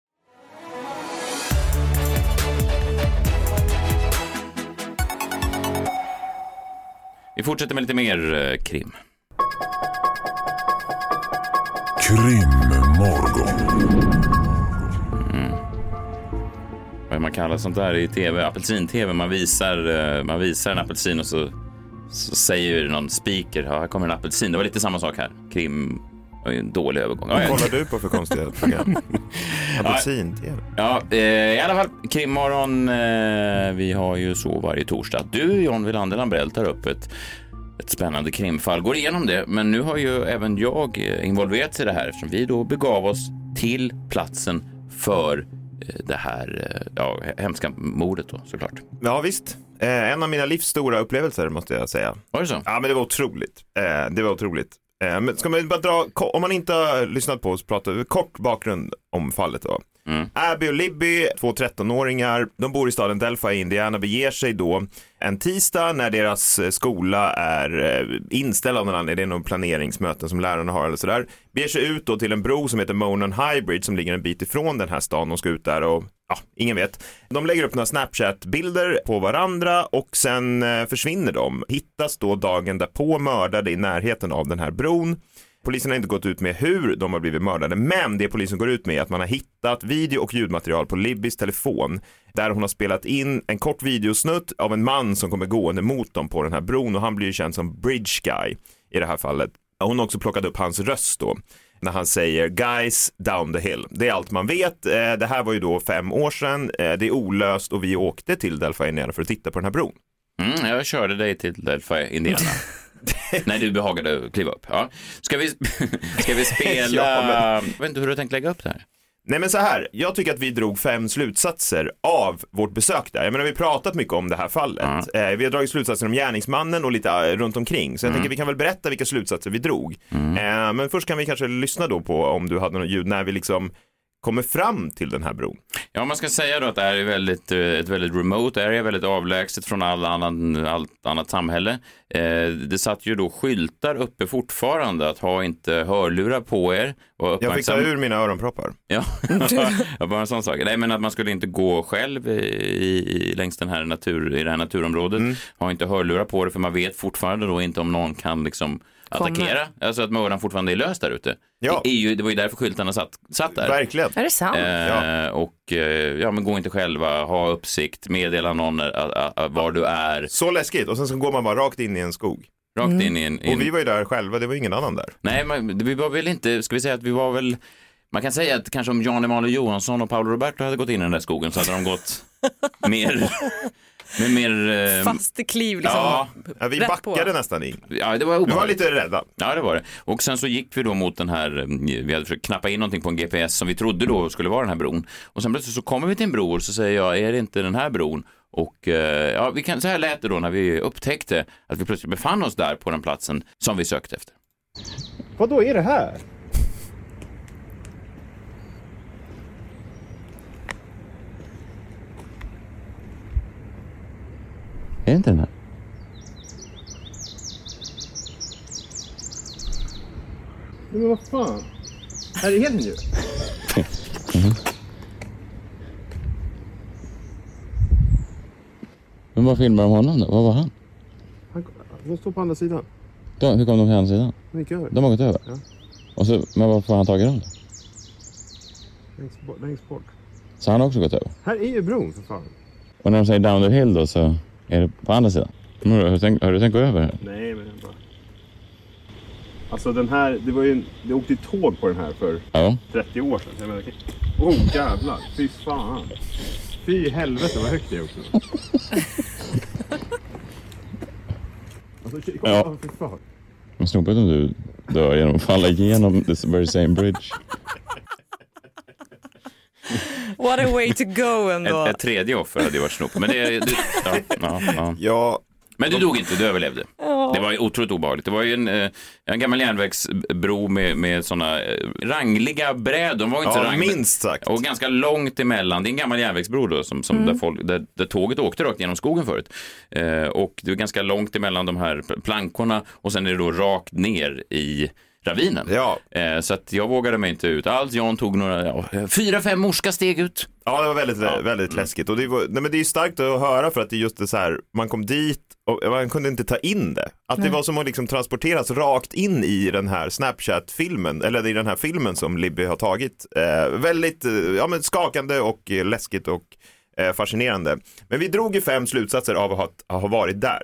Vi fortsätter med lite mer eh, krim. Krimmorgon. Vad är man kallar sånt där i tv? Apelsin-tv. Man visar, eh, man visar en apelsin och så, så säger någon speaker, ja, här kommer en apelsin. Det var lite samma sak här. Krim, det var ju en dålig övergång. Ja, Vad ja. kollar du på för konstiga program? Apelsin-tv. Ja, eh, i alla fall krimmorgon. Eh, vi har ju så varje torsdag du, John Wilander Lambrell, tar upp ett, ett spännande krimfall, går igenom det. Men nu har ju även jag eh, involverats i det här eftersom vi då begav oss till platsen för det här ja, hemska mordet då såklart. Ja visst. Eh, en av mina livs stora upplevelser måste jag säga. Var det så? Ja men det var otroligt. Eh, det var otroligt. Eh, men ska man bara dra, om man inte har lyssnat på oss, prata kort bakgrund om fallet då. Abby och Libby, två 13-åringar, de bor i staden Delphi i Indiana, beger sig då en tisdag när deras eh, skola är eh, inställd av någon anledning, det är någon planeringsmöten som lärarna har eller sådär, beger sig ut då till en bro som heter Monon Hybrid som ligger en bit ifrån den här stan, de ska ut där och ja, ingen vet. De lägger upp några Snapchat-bilder på varandra och sen eh, försvinner de. Hittas då dagen därpå mördade i närheten av den här bron. Polisen har inte gått ut med hur de har blivit mördade, men det polisen går ut med är att man har hittat video och ljudmaterial på Libbys telefon där hon har spelat in en kort videosnutt av en man som kommer gående mot dem på den här bron och han blir ju känd som Bridge Guy i det här fallet. Hon har också plockat upp hans röst då när han säger guys down the hill. Det är allt man vet. Eh, Det här var ju då fem år sedan. Eh, Det är olöst och vi åkte till Delphi Indiana för att titta på den här bron. Mm, jag körde dig till Delphi, Indiana. Nej, du behagade kliva upp. Ja. Ska, vi, ska vi spela... Ja, men- Jag vet inte hur du har tänkt lägga upp det här. Nej men så här, jag tycker att vi drog fem slutsatser av vårt besök där. Jag menar vi har pratat mycket om det här fallet. Eh, vi har dragit slutsatser om gärningsmannen och lite eh, runt omkring. Så jag tänker vi kan väl berätta vilka slutsatser vi drog. Eh, men först kan vi kanske lyssna då på om du hade något ljud när vi liksom kommer fram till den här bron. Ja, man ska säga då att det här är väldigt, eh, ett väldigt remote area, väldigt avlägset från all annan, allt annat samhälle. Eh, det satt ju då skyltar uppe fortfarande att ha inte hörlurar på er. Och Jag fick ta uppmärksam- ur mina öronproppar. Ja, ja, bara en sån sak. Nej, men att man skulle inte gå själv i, i, längs den här natur, i det här naturområdet. Mm. Ha inte hörlurar på det, för man vet fortfarande då inte om någon kan liksom attackera. Alltså att mördan fortfarande är lös där ute. Ja. Det, är ju, det var ju därför skyltarna satt, satt där. Verkligen. Är det sant? Eh, Ja. Och eh, ja, men gå inte själva, ha uppsikt, meddela någon eh, eh, eh, var du är. Så läskigt och sen så går man bara rakt in i en skog. Rakt in i en... i en- Och vi var ju där själva, det var ingen annan där. Nej, men vi var väl inte, ska vi säga att vi var väl, man kan säga att kanske om Jan Emanuel Johansson och Paolo Roberto hade gått in i den där skogen så hade de gått mer, med mer... eh, Fast kliv liksom. Ja, Ja, vi Rätt backade på. nästan in. ja, det var Vi var obehagligt. lite rädda. Ja, det var det. Och sen så gick vi då mot den här, eh, vi hade försökt knappa in någonting på en GPS som vi trodde då skulle vara den här bron. Och sen plötsligt så kommer vi till en bro och så säger jag, är det inte den här bron? Och eh, ja, vi kan, så här lät det då när vi upptäckte att vi plötsligt befann oss där på den platsen som vi sökte efter. Vad då är det här? Är det inte den här? Men vad fan? Här är den ju. Men vad filmar de honom då? Vad var han? Han, de står på andra sidan. De, hur kom de till andra sidan? De gick över. De har gått över? Ja. Och så, men varför har han tagit dem då? Längst bort, längst bort. Så han har också gått över? Här är ju bron för fan. Och när de säger down the hill då så är det på andra sidan? Har du tänkt, har du tänkt gå över här? Nej, men bara... Alltså den här, det var ju en, det åkte tåg på den här för Ja. 30 år sedan. Jag menar, oh jävlar, fy fan. Fy helvete vad högt det är också. alltså, kolla, Ja. Men snopet om du dör genom att falla igenom this very same bridge. What a way to go ändå. Ett, ett tredje offer hade ju varit snop. Men det, det ja, ja, ja. Ja, Men du dog inte, du överlevde. Det var ju otroligt obehagligt. Det var ju en, eh, en gammal järnvägsbro med, med sådana eh, rangliga brädor. De var inte ja rangliga. minst sagt. Och ganska långt emellan. Det är en gammal järnvägsbro då, som, som där, folk, där, där tåget åkte rakt genom skogen förut. Eh, och det är ganska långt emellan de här pl- plankorna och sen är det då rakt ner i ravinen. Ja. Eh, så att jag vågade mig inte ut alls. Jan tog några, ja, fyra, fem morska steg ut. Ja, det var väldigt, väldigt läskigt. Och det, var, nej, men det är starkt att höra för att det är just det så här, man kom dit och man kunde inte ta in det. Att det var som att liksom transporteras rakt in i den här Snapchat-filmen, eller i den här filmen som Libby har tagit. Eh, väldigt eh, ja, men skakande och läskigt och eh, fascinerande. Men vi drog ju fem slutsatser av att ha, att ha varit där.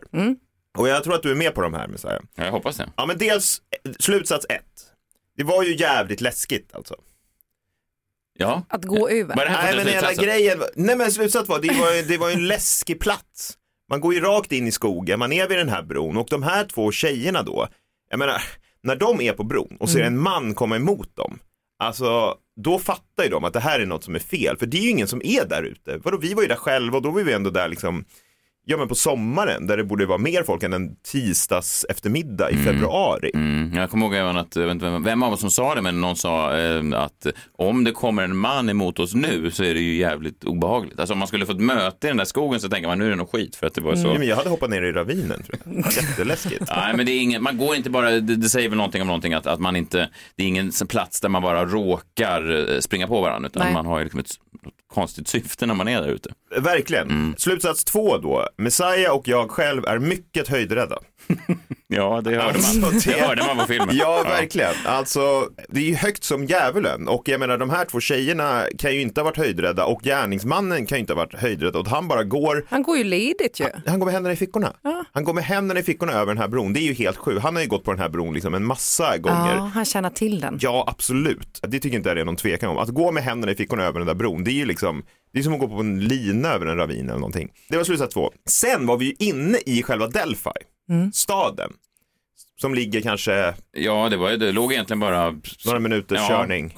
Och jag tror att du är med på de här, Messiah. Jag hoppas det. Ja, men dels slutsats ett. Det var ju jävligt läskigt alltså. Ja. Att gå över. Vad är det här Nej men hela grejen, nej men slutsats var, det var, ju- det var ju en läskig plats. Man går ju rakt in i skogen, man är vid den här bron och de här två tjejerna då, jag menar, när de är på bron och ser en man komma emot dem, alltså då fattar ju de att det här är något som är fel, för det är ju ingen som är där ute. Vadå, vi var ju där själva och då var vi ändå där liksom, ja men på sommaren där det borde vara mer folk än en tisdags eftermiddag i februari. Mm, jag kommer ihåg även att, jag vet inte vem, vem av oss som sa det, men någon sa eh, att om det kommer en man emot oss nu så är det ju jävligt obehagligt. Alltså om man skulle få ett möte i den där skogen så tänker man nu är det nog skit för att det var så. Ja, men jag hade hoppat ner i ravinen tror jag. Jätteläskigt. Nej, men det är ingen, man går inte bara, det, det säger väl någonting om någonting att, att man inte, det är ingen plats där man bara råkar eh, springa på varandra, utan Nej. man har ju liksom ett konstigt syfte när man är där ute. Verkligen. Slutsats två då. Messiah och jag själv är mycket höjdrädda. Ja, det hörde man. Alltså, Det hörde man på filmen. Ja, verkligen. Alltså, det är ju högt som djävulen och jag menar de här två tjejerna kan ju inte ha varit höjdrädda och gärningsmannen kan ju inte ha varit höjdrädd och han bara går Han går ju ledigt ju. han går med händerna i fickorna. Han går med händerna i fickorna över den här bron. Det är ju helt sjukt. Han har ju gått på den här bron liksom en massa gånger. Ja, han känner till den. Ja, absolut. Det tycker inte jag det är någon tvekan om. Att gå med händerna i fickorna över den där bron, det är ju liksom, det är som att gå på en lina över en ravin eller någonting. Det var slutsats två. Sen var vi ju inne i själva Delphi, staden, som ligger kanske Ja, det, var, det låg egentligen bara... några minuters Ja. körning.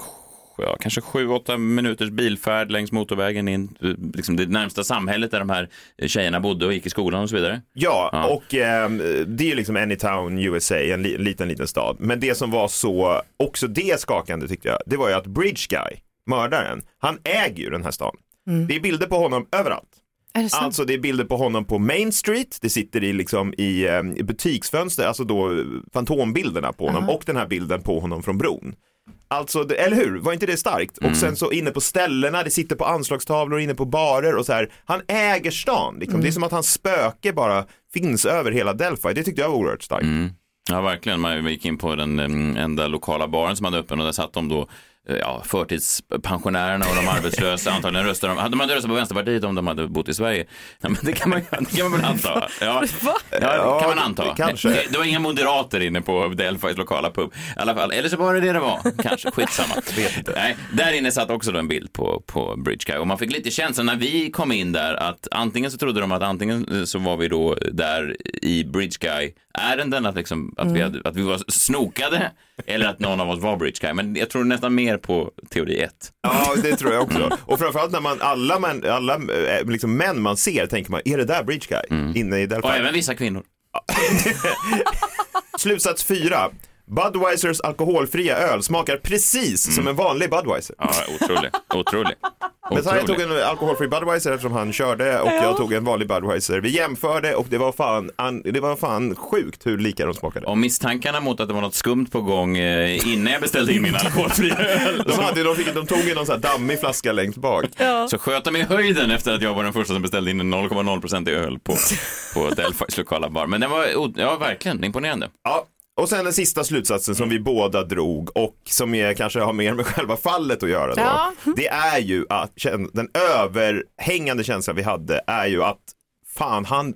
Ja, kanske sju, åtta minuters bilfärd längs motorvägen in, liksom det närmsta samhället där de här tjejerna bodde och gick i skolan och så vidare. Ja, Ja. och ehm, det är ju liksom Anytown, USA, en li- liten, liten stad. Men det som var så, också det skakande tyckte jag, det var ju att Bridge Guy, mördaren, han äger ju den här staden. Det är bilder på honom överallt. Är det? Alltså det är bilder på honom på Main Street, det sitter i, liksom, i, eh, i butiksfönster, alltså då fantombilderna på honom och den här bilden på honom från bron. Alltså, det, eller hur? Var inte det starkt? Och sen så inne på ställena, det sitter på anslagstavlor, inne på barer och så här. Han äger stan, liksom. det är som att hans spöke bara finns över hela Delphi. Det tyckte jag var oerhört starkt. Ja, verkligen. Man gick in på den em, enda lokala baren som hade öppen och där satt de då Ja, förtidspensionärerna och de arbetslösa, antagligen röstade de, hade man röstat på Vänsterpartiet om de hade bott i Sverige? Ja, men det kan man, det kan man väl anta. Ja, ja kan man anta. kanske. Det, det var inga moderater inne på Delphis lokala pub. I alla fall, eller så var det det det var, kanske, skitsamma. Nej, där inne satt också då en bild på, på Bridge Guy och man fick lite känslan när vi kom in där att antingen så trodde de att antingen eh, så var vi då där i Bridge Guy ärenden att, liksom, att, vi, hade, att vi var snokade eller att någon av oss var Bridge Guy. Men jag tror nästan mer på teori ett. Ja, det tror jag också. Och framförallt när man, alla, män, alla eh, liksom män man ser tänker man, är det där Bridge Guy? Inne i Delphi. Och även vissa kvinnor. Slutsats fyra. Budweisers alkoholfria öl smakar precis som en vanlig Budweiser. Ja, otrolig. Otrolig. Men jag tog en alkoholfri Budweiser eftersom han körde och jag tog en vanlig Budweiser. Vi jämförde och det var fan, an, det var fan sjukt hur lika de smakade. Och misstankarna mot att det var något skumt på gång eh, innan jag beställde in min alkoholfria öl. De, hade, de, fick, de tog ju någon sån här dammig flaska längst bak. Så sköt de i höjden efter att jag var den första som beställde in en 0,0% i öl på, på Delphis lokala bar. Men den var, ja verkligen imponerande. Ja. Och sen den sista slutsatsen som vi båda drog och som är, kanske har mer med själva fallet att göra då. Ja. Det är ju att den överhängande känslan vi hade är ju att fan han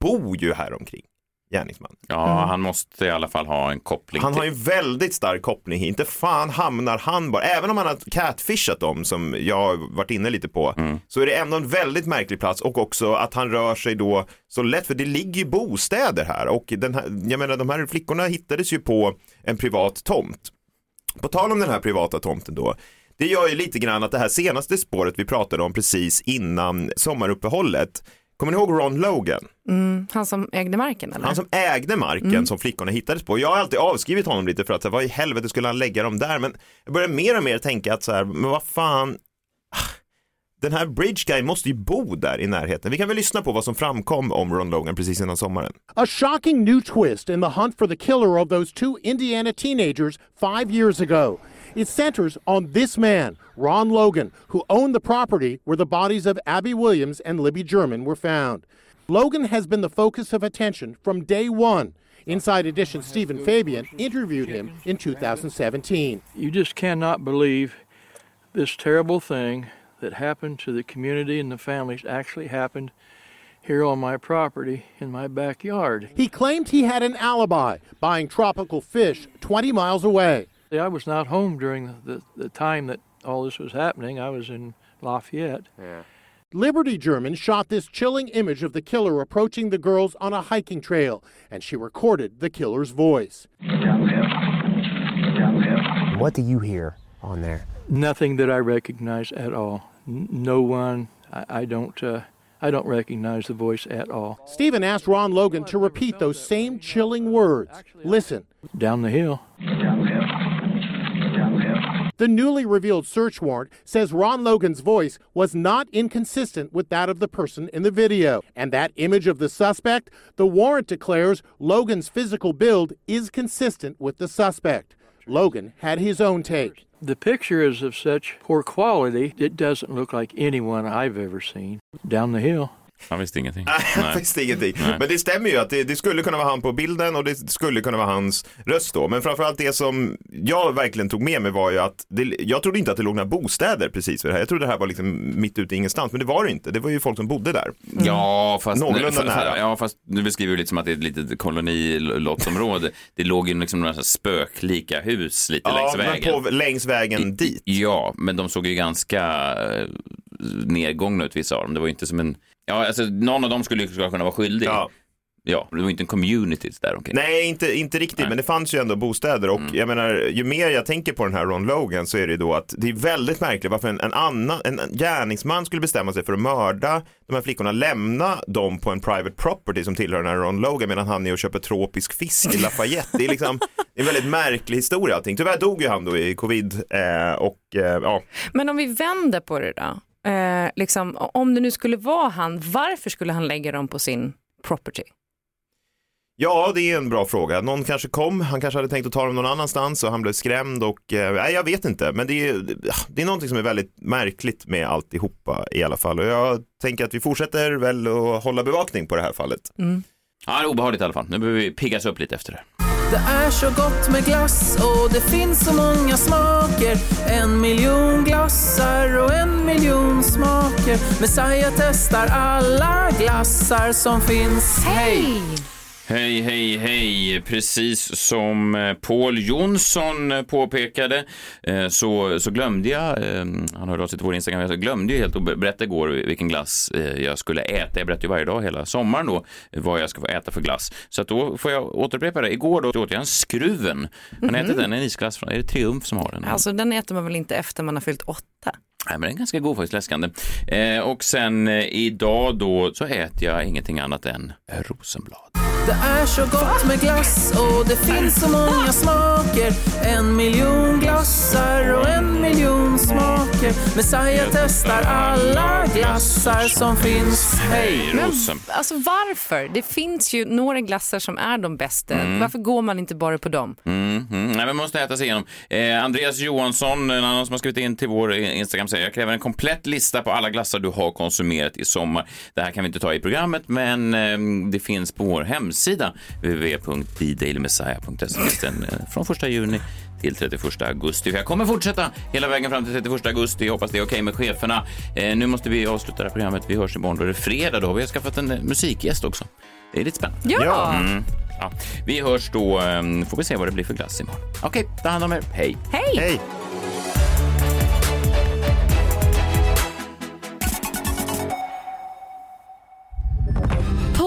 bor ju här omkring gärningsman. Ja, han måste i alla fall ha en koppling Han har till... ju väldigt stark koppling. Inte fan hamnar han bara, även om han har catfishat dem som jag har varit inne lite på, så är det ändå en väldigt märklig plats och också att han rör sig då så lätt, för det ligger ju bostäder här och den här, jag menar de här flickorna hittades ju på en privat tomt. På tal om den här privata tomten då, det gör ju lite grann att det här senaste spåret vi pratade om precis innan sommaruppehållet, kommer ni ihåg Ron Logan? Mm, han som ägde marken eller? Han som ägde marken som flickorna hittades på. Jag har alltid avskrivit honom lite för att så här, vad i helvete skulle han lägga dem där? Men jag börjar mer och mer tänka att så här, men vad fan, ah, den här Bridge Guy måste ju bo där i närheten. Vi kan väl lyssna på vad som framkom om Ron Logan precis innan sommaren. A shocking new twist in the hunt for the killer of those two Indiana teenagers five years ago. It centers on this man, Ron Logan, who owned the property where the bodies of Abby Williams and Libby German were found. Logan has been the focus of attention from day one. Inside Edition Stephen Fabian interviewed him in 2017. You just cannot believe this terrible thing that happened to the community and the families actually happened here on my property in my backyard. He claimed he had an alibi, buying tropical fish 20 miles away. I was not home during the, the, the time that all this was happening. I was in Lafayette. Yeah. Liberty German shot this chilling image of the killer approaching the girls on a hiking trail, and she recorded the killer's voice. What do you hear on there? Nothing that I recognize at all. N- no one. I, I don't. Uh, I don't recognize the voice at all. Stephen asked Ron Logan to repeat those same chilling words. Listen. Down the hill. Down The newly revealed search warrant says Ron Logan's voice was not inconsistent with that of the person in the video. And that image of the suspect, the warrant declares Logan's physical build is consistent with the suspect. Logan had his own take. The picture is of such poor quality, it doesn't look like anyone I've ever seen. Down the hill. Han visste ingenting. Nej, jag visste ingenting. Nej. Men det stämmer ju att det, det skulle kunna vara han på bilden och det skulle kunna vara hans röst då. Men framförallt det som jag verkligen tog med mig var ju att det, jag trodde inte att det låg några bostäder precis vid det här. Jag trodde det här var liksom mitt ute i ingenstans, men det var det inte. Det var ju folk som bodde där. Ja, fast, Någorlunda fa- nära. Ja, fast du beskriver ju lite som att det är ett litet kolonilottsområde. det låg ju liksom några spöklika hus lite Ja, längs men vägen. på, längs vägen dit. Ja, men de såg ju ganska eh, nedgångna ut vissa av dem. Det var ju inte som en, ja alltså någon av dem skulle ju kunna vara skyldig. Ja. Ja, det var inte en community där omkring. Nej, inte, inte riktigt, men det fanns ju ändå bostäder och Mm. jag menar, ju mer jag tänker på den här Ron Logan så är det ju då att det är väldigt märkligt varför en, en annan, en gärningsman skulle bestämma sig för att mörda de här flickorna, lämna dem på en private property som tillhör den här Ron Logan medan han är och köper tropisk fisk i Lafayette. Det är liksom en väldigt märklig historia allting. Tyvärr dog ju han då i covid eh, och eh, ja. Men om vi vänder på det då. Eh, liksom, om det nu skulle vara han, varför skulle han lägga dem på sin property? Ja, det är en bra fråga. Någon kanske kom, han kanske hade tänkt att ta dem någon annanstans och han blev skrämd och eh, nej, jag vet inte. Men det är, det är någonting som är väldigt märkligt med alltihopa i alla fall. Och jag tänker att vi fortsätter väl att hålla bevakning på det här fallet. Ja, det är obehagligt i alla fall. Nu behöver vi piggas upp lite efter det. Det är så gott med glass och det finns så många smaker. En miljon glassar och en miljon smaker. Messiah testar alla glassar som finns. Hej! Hej, hej, hej. Precis som eh, Paul Jonsson påpekade eh, så, så glömde jag, eh, han hörde av sig till vår Instagram, jag glömde ju helt att berätta igår vilken glass jag skulle äta. Jag berättar ju varje dag hela sommaren då vad jag ska få äta för glass. Så att då får jag återupprepa det. Igår då åt jag en Skruven. Har ni Mhm. ätit den? En isglass? från- Är det Triumf som har den? Alltså den äter man väl inte efter man har fyllt åtta? Nej, men den är ganska god faktiskt, läskande. Eh, och sen eh, idag då så äter jag ingenting annat än rosenblad. Det är så gott med glass och det finns så många smaker En miljon glassar och en miljon smaker Messiah testar alla glassar som finns Hej! Men alltså varför? Det finns ju några glassar som är de bästa. Mm. Varför går man inte bara på dem? Mm, mm. Nej, men man måste äta sig igenom. Eh, Andreas Johansson, en annan som har skrivit in till vår Instagram, säger jag kräver en komplett lista på alla glassar du har konsumerat i sommar. Det här kan vi inte ta i programmet, men eh, det finns på vår hemsida finns den, eh, från 1 juni till 31 augusti. Jag kommer fortsätta hela vägen fram till 31 augusti. Jag hoppas det är okej med cheferna. Eh, nu måste vi avsluta det här programmet. Vi hörs imorgon. Då är det fredag. Då har vi skaffat en eh, musikgäst också. Det är lite spännande. Ja. Mm. ja. Vi hörs då. Får vi se vad det blir för glass imorgon. Okej, ta hand om er. Hej. Hej! Hej!